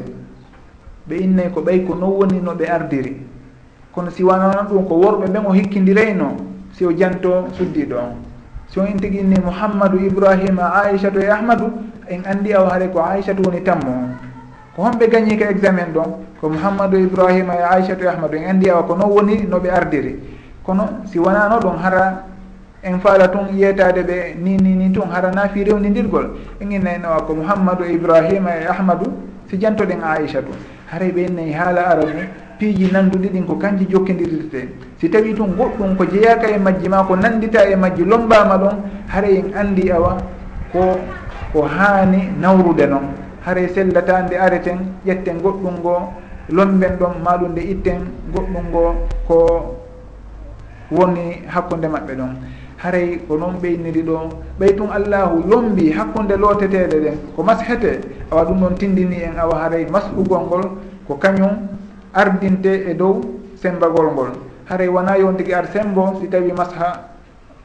Ɓe innayi ko ɓay ko non woni no ɓe ardiri. Kono si wanana ɗum ko worɓe ɓen o hikkidirayno si o janto suddiɗo on si on tigi inni mouhammadou ibrahima aichatu e ahmadou en andi awa haare ko aichatu woni tammo. on ko homɓe gagni ka examen ɗon ko mouhammadou ibrahima e aichatu e ahmadou en andi awa ko non woni noɓe ardiri kono si wonano ɗon hara en faala tun yeytade ɓe ni ni ni tun hara naafi rewnidirgol en innaynowa ko mouhammadou ibrahima e ahmadou si jantoɗen aichatu haray ɓe innayi haala arabu piiji nanduɗi ɗin ko kanji jokkidirte si tawi tun goɗɗum ko jeeyaka e majji ma ko nandita e majji lombama ɗon haray en andi awa ko ko haani nawrude noon haray sellata nde areten ƴetten goɗɗum ngo lomben ɗon maɗum nde itten goɗɗum ngo ko woni hakkude maɓɓe ɗon. Haray ko noon ɓeyniri ɗo ɓey tun allahu yombi hakkude looteteɗe ɗen ko mashete awa ɗum ɗon tindini en awa haray masugol ngol ko kañum ardinte e dow sembagol ngol. Haray wona yon tigui ar sembo si tawi masha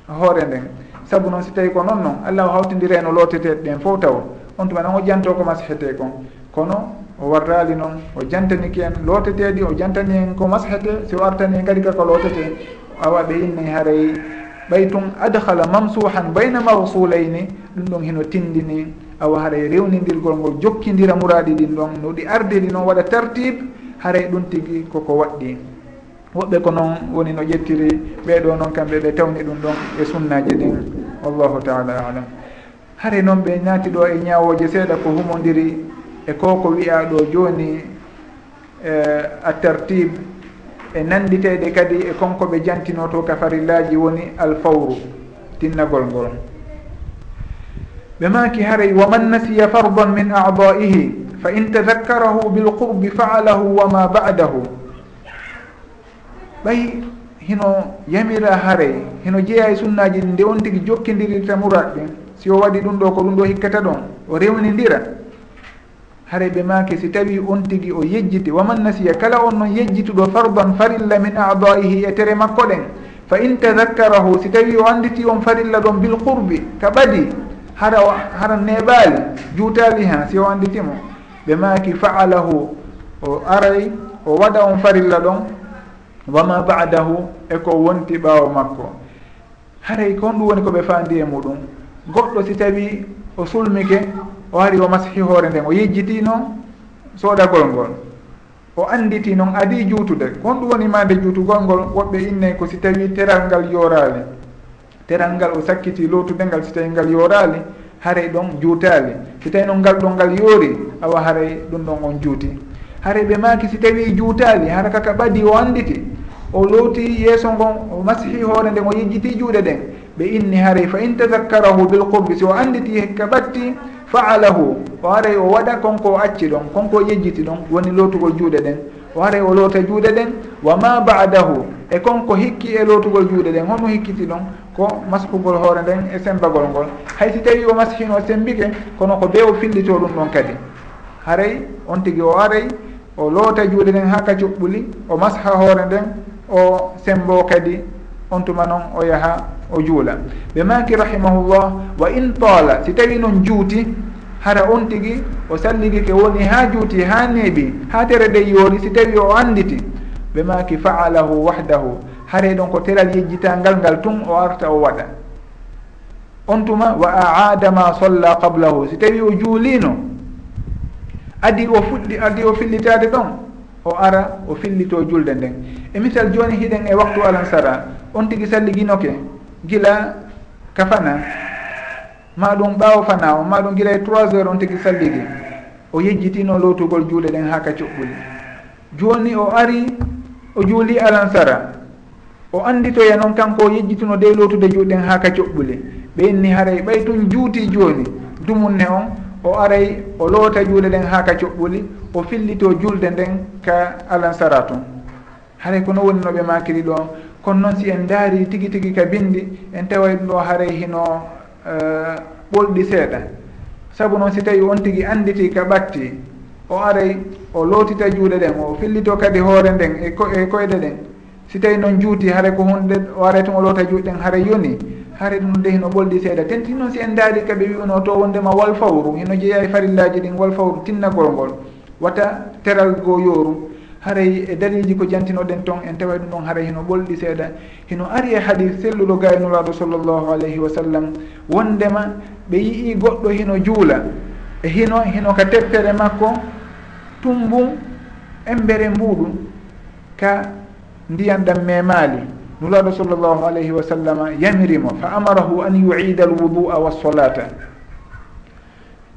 hoore nden. Saabu noon si tawi ko noon noon allahu hawtidireno looteteɗe ɗen fof taw. on tuma noon o janto ko mashete kon. Kono o warrali noon o jantaniki en looteteɗi o jantani en ko mashete o artani en kadi kako lootete. Awa ɓe inni haray ɓay tun adhala mamsuhan bayna mawsulayni ɗum ɗon hino tindini. Awa haray rewnidirgol ngol jokkidira muraɗi ɗin ɗon no ɗi ardiri noon waɗa tartibe haray ɗum tigi koko waɗɗi. Woɓɓe ko noon woni no ƴettiri ɓeɗo noon kamɓe ɓe tawni ɗum ɗon e sunnaji ɗin. Wallahu taala alam. hare noon ɓe naati ɗo e ñawoje seeɗa ko humodiri e ko ko wiya ɗo joni e, a tartibe e nanditeɗe kadi e konko ɓe jantinoto ka farillaji woni alfawru tinnagol ngol. Ɓe maki haray wa man nasiya fardan min adaihi fa in tadakkarahu bilqurbi faalahu wa ma badahu. Ɓay hino yamira haray hino jeeya e sunnaji ɗi nde on tigui jokkidirirta murat ɗin si o waɗi ɗum ɗo ko ɗum ɗo hikkata ɗon o rewnidira hare ɓe maake si tawi on tigi o yejjiti. Waman nasiya kala on noon yejjituɗo fardan farilla min adaihi e tere makko ɗen. Fa in tadakkarahu si tawi o anditi on farilla ɗon bilqurbi ka ɓadi hara hara neɓaali juutali ha si o anditimo ɓe maaki faalahu o aray o waɗa on farilla ɗon wama badahu eko wonti ɓaawo makko. Haray ko honɗum woni ko ɓe faandi e muɗum. goɗɗo si tawi o sulmike o ari o masihi hoore nden o yejjitino sooɗagol ngol o anditi noon adi juutude ko honɗum woni mande juutugol ngol woɓɓe innayi ko si tawi teral ngal yorali teral ngal o sakkiti lootude ngal si tawi ngal yorali haray ɗon juutali si tawi noon ngal ɗon ngal yoori awa haray ɗum ɗon on juuti. Haray ɓe maaki si tawi juutali hara kaka ɓadi o anditi o looti yeeso ngon o masihi hoore nden o yejjiti juuɗe ɗen ɓe inni haray fa in tadakkarahu bilqurbi si o anditi hekka ɓatti faalahu o haray o waɗa konko o acci ɗon konko o yejjiti ɗon woni lootugol juuɗe ɗen. O haray o loota juuɗe ɗen wa ma badahu e konko hikki e lootugol juuɗe ɗen hono hikkiti ɗon ko maskugol hoore nden e sembagol ngol. Hay si tawi o masihino sembike kono ko be o fillito ɗum ɗon kadi. Haray on tigi o aray o loota juuɗe ɗen ha ka cuɓɓuli o masha hoore nden o sembo kadi. on tuma noon o yaha o juula. Ɓe maki rahimahullah wa in taala si tawi noon juuti hara on tigi o salligi ke woni ha juuti ha neeɓi ha tere nde yoori si tawi o anditi ɓe maki faalahu wahdahu hare ɗon ko teral yejjitangal ngal tun o arta o waɗa. On tuma wa aada ma solla qablahu si tawi o juulino adi o fuɗɗi adi o fillitade ɗon o ara o fillito julde nden. E misal joni hiɗen e waktu alansara on tigui salliginoke gila ka fana. Ma ɗum ɓaawo fana o ma ɗum gila e trois heures on tigui salligi. O yejjitino lotugol juuɗe ɗen ha ka coɓɓuli joni o ari o juuli alansara. O anditoya e noon kanko o yejjitino de lotude juuɗe ɗen ha ka coɓɓuli ɓe inni haray ɓay tun juuti joni dumunne on o aray o loota juule ɗen haa ka coɓɓuli o fillito julde nden ka alansara tun haray kono woni no ɓe makiri ɗo. Kono noon si en daari tigi tigi ka bindi en taway ɗum ɗo haray hino eh, ɓolɗi seeɗa. Sabu noon si tawi on tigi anditi ka ɓatti o aray o lootita juuɗe ɗen o fillito kadi hoore nden e, e koyɗe ɗen si tawi noon juuti haara ko hunde o aray tun o loota juuɗe ɗen haara yoni. haare ɗum dey hino ɓolɗi seeɗa. Tenti noon si en daari kaɓe wiuno to wondema wal fawru. Hino jeeya e farillaji ɗin wal fawru tinnagol ngol. Wata teral goo yooru. Haray e daliji ko jantinoɗen ton en tawa ɗum ɗon haray hino ɓolɗi seeɗa. Hino ari e haadi selluɗo gaynulaɗo sallllahu alayhi wa sallam wondema ɓe yii goɗɗo hino juula. E hino hino ka teppere makko tumbum embere mbuɗum ka ndiyan ɗam memali nulaɗo sallllahu alayhi wa sallam yamirimo fa amarahu an yuida alwudua wassolata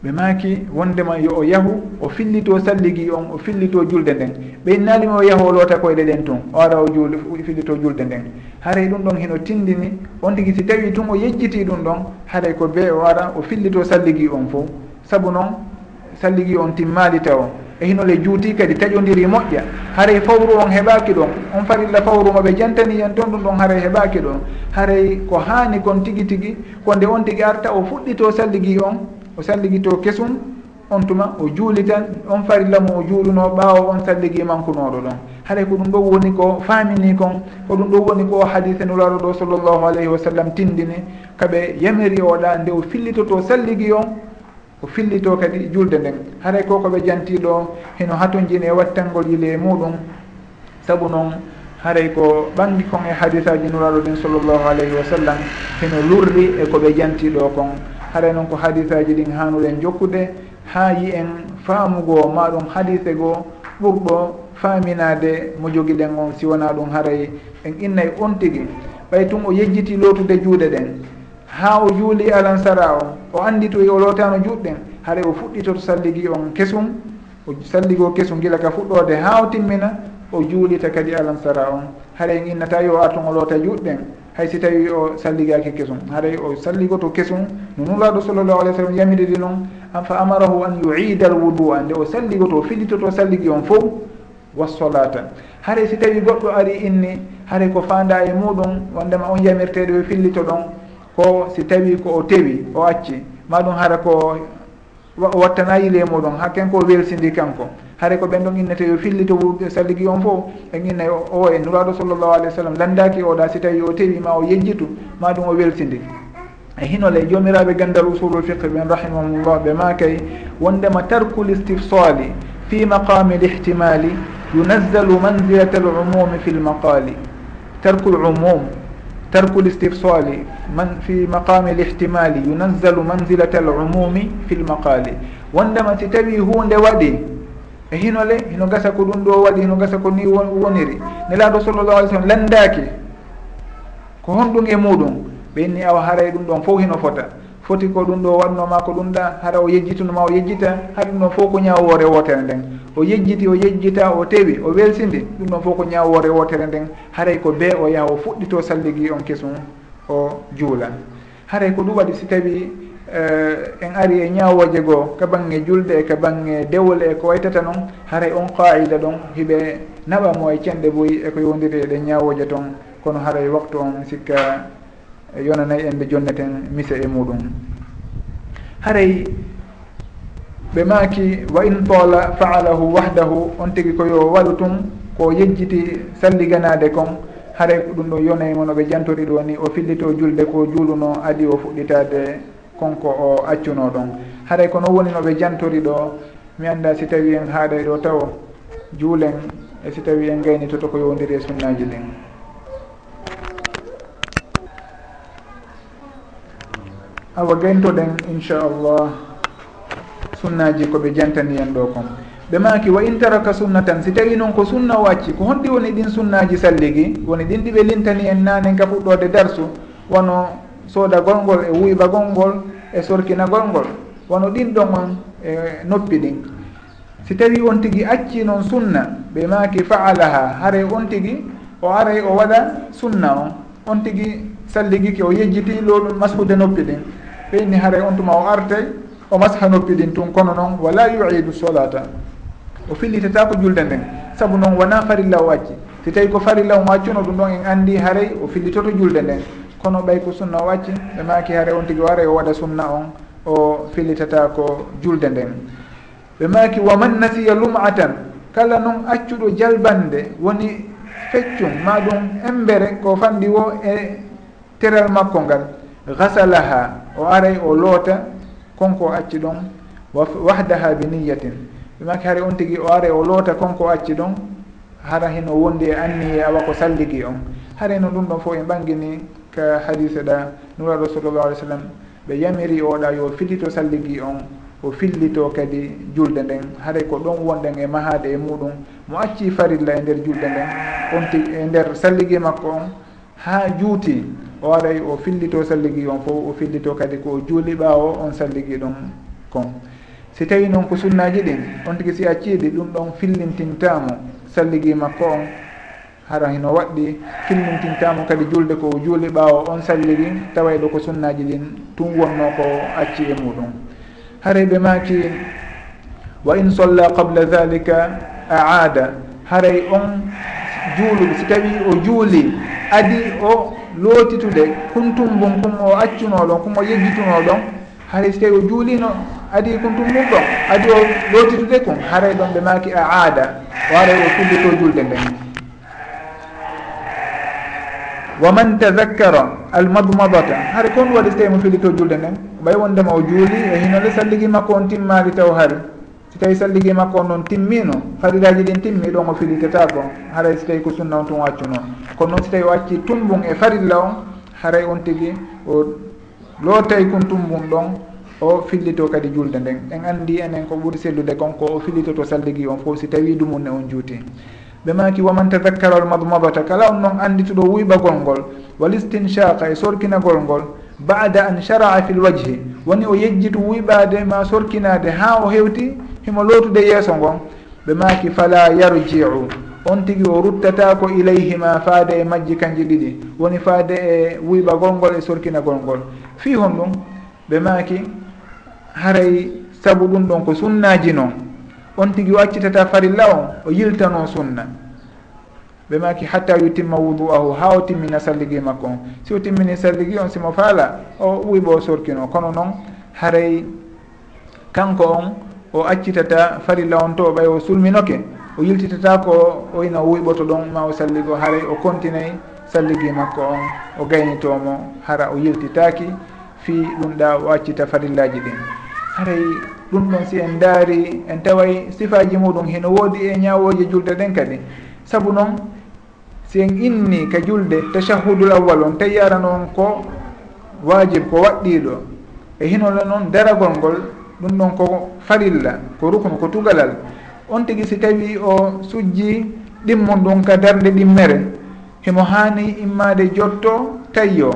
ɓe maaki wondema yo o yahu o fillito salligi on o fillito julde nden. Ɓeynalimo o yahu o loota koyɗe ɗen tun o ara o juul fillito julde nden. Haray ɗum ɗon hino tindini on tigi si tawi tun o yejjiti ɗum ɗon haray ko be o ara o fillito salligi on fo saabu noon salligi on timmali taw e hinole juuti kadi taƴodiri moƴƴa. Haray fawru on heɓaki ɗon. On farilla fawru moɓe jantani yen toon ɗum ɗon haray heɓaki ɗon. Haray ko hani kon tigi tigi ko nde on tigi arta o fuɗɗito salligi on o salligito kesum on tuma o juuli tan on farilla mo o juuluno ɓaawo on salligi mankunoɗo ɗon. Haray ko ɗum ɗo woni ko famini kon ko ɗum ɗo woni ko hadise nulaɗo ɗo sallllahu alayhi wa sallam tindini. Kaɓe yamiri oɗa nde o fillitoto salligi on ko fillito kadi julde nden. Haray ko koɓe jantiɗo heno hatojini e wattangol yile muɗum saabu noon haray ko ɓangi kon e hadisaji nuraɗo ɗin sallllahu alayhi wa sallam heno lurri e koɓe jantiɗo kon. Haray noon ko hadisaji ɗin hanuɗen jokkude ha yi en faamugo maɗum hadise goo ɓurɗo faaminade mo jogiɗen on si wona ɗum haray. En innay on tigui ɓay tun o yejjiti lootude juuɗe ɗen. ha o juuli alansara o o andi to o lotano juɗɗen haara o fuɗɗitoto salligi on kesum o salligo kesum gila ka fuɗɗode ha o timmina o juulita kadi alansara on. Haara en innata yo arton o loota juɗɗen hay si tawi o salligaki kesum. Haray o salligoto kesum no nulaɗo sallllahu alih w sallam yamiriri noon fa amarahu an yuida al wudu a nde o salligoto fillitoto salligi on fof wassolata haray si tawi goɗɗo ari inni haray ko fanda e muɗum wondema on yamirteɗo e fillito ɗon ko si tawi ko o tewi o acci ma ɗum hara ko o wattana yile muɗum ha kanko o welsidi kanko. Haare ko ɓen ɗon innete yo fillito salligi on fof en innayi o e nuraɗo sallllahu alih w sallam landaki oɗa si tawi o tewi ma o yejjitu ma ɗum o welsidi e hinole e jomiraɓe gandal usulul fiqe ɓen rahimahumllah ɓe ma kay wondema tarku listifsali fi maqami lihtimali yunazzalu manzilata al umumi fi lmaqali tarku l umum tarku listifsali man fi maqami lihtimali yunazzalu manzilata alumumi fi lmaqali wondema si tawi hunde waɗi e hinole hino gasa ko ɗum ɗo waɗi hino gasa ko ni woniri. Nelaɗo sallllahu alih sallam landaki ko honɗum e muɗum ɓenni awa haray ɗum ɗon fof hino fota. foti ko ɗum ɗo waɗnoma ko ɗum ɗa hara o yejjitunoma o yejjita har ɗum ɗon fof ko ñawore wotere nden. O yejjiti o yejjita o tewi o welsindi ɗum ɗon fof ko ñawore wotere nden. Haray ko bee o yaha o fuɗɗito salligi on kesum o juula. Haray ko ɗum waɗi si tawi uh, en ari e ñawoje goo ka bange julde e ka bange dewle e ko waytata noon haray on qaida ɗon hiɓe naɓamo e cenɗe boyi eko yowdiri ɗe ñawoje toon kono haray waktu on sikka yonanayi en ɓe jonneten mise e muɗum. Haray ɓe maaki wa in toola faalahu wahdahu on tigi ko yo waɗu tun ko yejjiti salliganade kon haray ɗum ɗo yonayi mono ɓe jantori ɗo ni o fillito julde ko juuluno adi o fuɗɗitade konko o accuno ɗon. Haray kono woni no ɓe jantori ɗo mi annda si tawi en haaɗay ɗo taw juulen e si tawi en gaynitoto ko yowdiri e sunnaji ɗin. awa gentoɗen inchallah. Sunnaji koɓe jantani en ɗo kon. Ɓe maki wa in taraka sunna tan si tawi noon ko sunna o acci ko honɗi woni ɗin sunnaji salligi woni ɗin ɗiɓe lintani en nanen ka fuɗɗode darsu wono sooda golngol e wuyba golngol e sorkina golngol wono ɗin ɗon on e noppi ɗin. Si tawi on tigui acci noon sunna ɓe maki faalaha haare on tigui o aray o waɗa sunna on. On tigi salligiki o yejjiti loɗum mashude noppi ɗin. fe inni haray on tuma o artay o masha noppi ɗin tun kono noon wala yuidu solata. O fillitata ko julde nden. Saabu noon wona farilla o acci si tawi ko farilla o accuno ɗum ɗon en andi haaray o fillitoto julde nden. Kono ɓay ko sunna o acci ɓe maki haare on tigui o aray o waɗa sunna on o fillitata ko julde nden. Ɓe maki waman nasiya lum'atan? Kala noon accuɗo jalbande woni feccum ma ɗum embere ko fanɗi wo e teral makko ngal. gasalaha o aray o loota konko o acci ɗon wahdaha bi niyatin. Ɓe maki hara on tigui o aray o loota konko o acci ɗon hara heno wondi e anniye awa ko salligi on. Hara no ɗum ɗon fof en ɓangini ka hadise ɗa nuraɗo sallllahu alih w sallam ɓe yamiri oɗa yo fillito salligi on o fillito kadi julde nden. Haɗay ko ɗon wonɗen e mahade e muɗum. Mo acci farilla e nder julde nden. On ti e nder salligi makko on ha juuti o aray o fillito salligi on fof o fillito kadi ko juuli ɓaawo on salligi ɗon kon. Si tawi noon ko sunnaji ɗin on tigui si acciɗi ɗum ɗon fillintintamo salligi makko on hara hino waɗɗi fillintintamo kadi julde ko juuli ɓaawo on salligi taway ɗo ko sunnaji ɗin tun wonno ko acci e muɗum. Haray ɓe maki wa in solla qabla dhalika aada haray on juuluɗo si tawi o juuli adi o lootitude kuntumbum kum o accunoɗon kum o yeggitunoɗon haray so tawi o juulino adi kuntum mum ɗon adi o lootitude kon haray ɗon ɓe maaki a aada o haray o fullito julde nden wa man tadakkara almadmadata hara kon waɗi so tawi mo fillito julde nden ɓay wondema o juuli e hinole salligi makko on timmaki taw hari tawi salligi makko on noon timmino fariraji ɗin timmi ɗon o filitata ko haray so tawi ko sunna on tun waccu noon kono noon so tawi o acci tumbun e farilla on haray on tigui o lootay kon tumbum ɗon o fillito kadi julde nden. En andi enen ko ɓuuri sellude kon ko o fillitoto salligi on fof si tawi ɗumunne on juuti. Ɓe maki waman tadakkara al madmadata kala on noon andituɗo wuyɓagol ngol wal istinchaka e sorkinagol ngol bada an sharaa fi l wajhi. Woni o yejjitu wuyɓade ma sorkinade ha o hewti himo lootude yeeso ngon ɓe maaki fala yarjiu. On tigi o ruttatako ilayhima faade e majji kanji ɗiɗi. Woni faade e wuyɓagol ngol e sorkinagol ngol fi hon ɗum ɓe maaki haray sabu ɗum ɗon ko sunnaji noon on tigi o accitata farilla on o yiltano sunna. Ɓe maki hatta yutimma wudu ahu ha o timmina salligi makko on. Si o timmini salligi on simo faala o wuyɓo o sorkino. Kono noon haray kanko on o accitata farilla on to o ɓay o sulminoke o yiltitata ko o ina wuyɓoto ɗon ma o salligo haray o continayi salligui makko on o gaynitomo hara o yiltitaki fi ɗum ɗa o accita farillaji ɗin. Haray ɗum ɗon si en daari en taway sifaji muɗum heno woodi e ñawoji julde ɗen kadi. Saabu noon si en inni ka julde tachahudul awwal on tawi yarano on ko wajib ko waɗɗiɗo e hinole noon daragol ngol ɗum noon ko farilla ko ruknu ko tugalal. On tigui si tawi o sujji ɗimmon ɗum ka darde ɗimmere. Himo hani immade jotto tayyo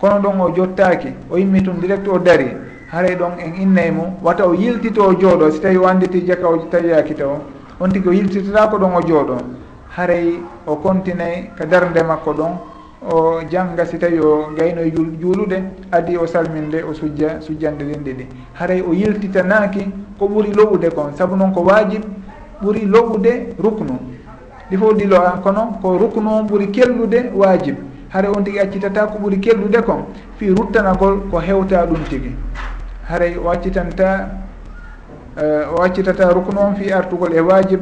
kono ɗon o jottaki o yimmi tun direct o dari. Haray ɗon en innay mo wata o yiltito o jooɗo si tawi o anditi jaka o tawiyaki taw on tigui o yiltitata ko ɗon o jooɗo. Haray o continay ka darde makko ɗon o jangga si tawi o gayno juulude adi o salminde o sujja sujjande ɗinɗi ɗi haray o yiltitanaaki ko ɓuri loɓude kon. Sabu noon ko waajib ɓuri loɓude ruknu. Ɗi fof ɗilo a kono ko ruknu on ɓuri kellude waajib. Haray on tigi accitata ko ɓuri kellude kon fi ruttanagol ko hewta ɗum tigi. Haray o accitanta eh, o accitata ruknu on fi artugol e wajib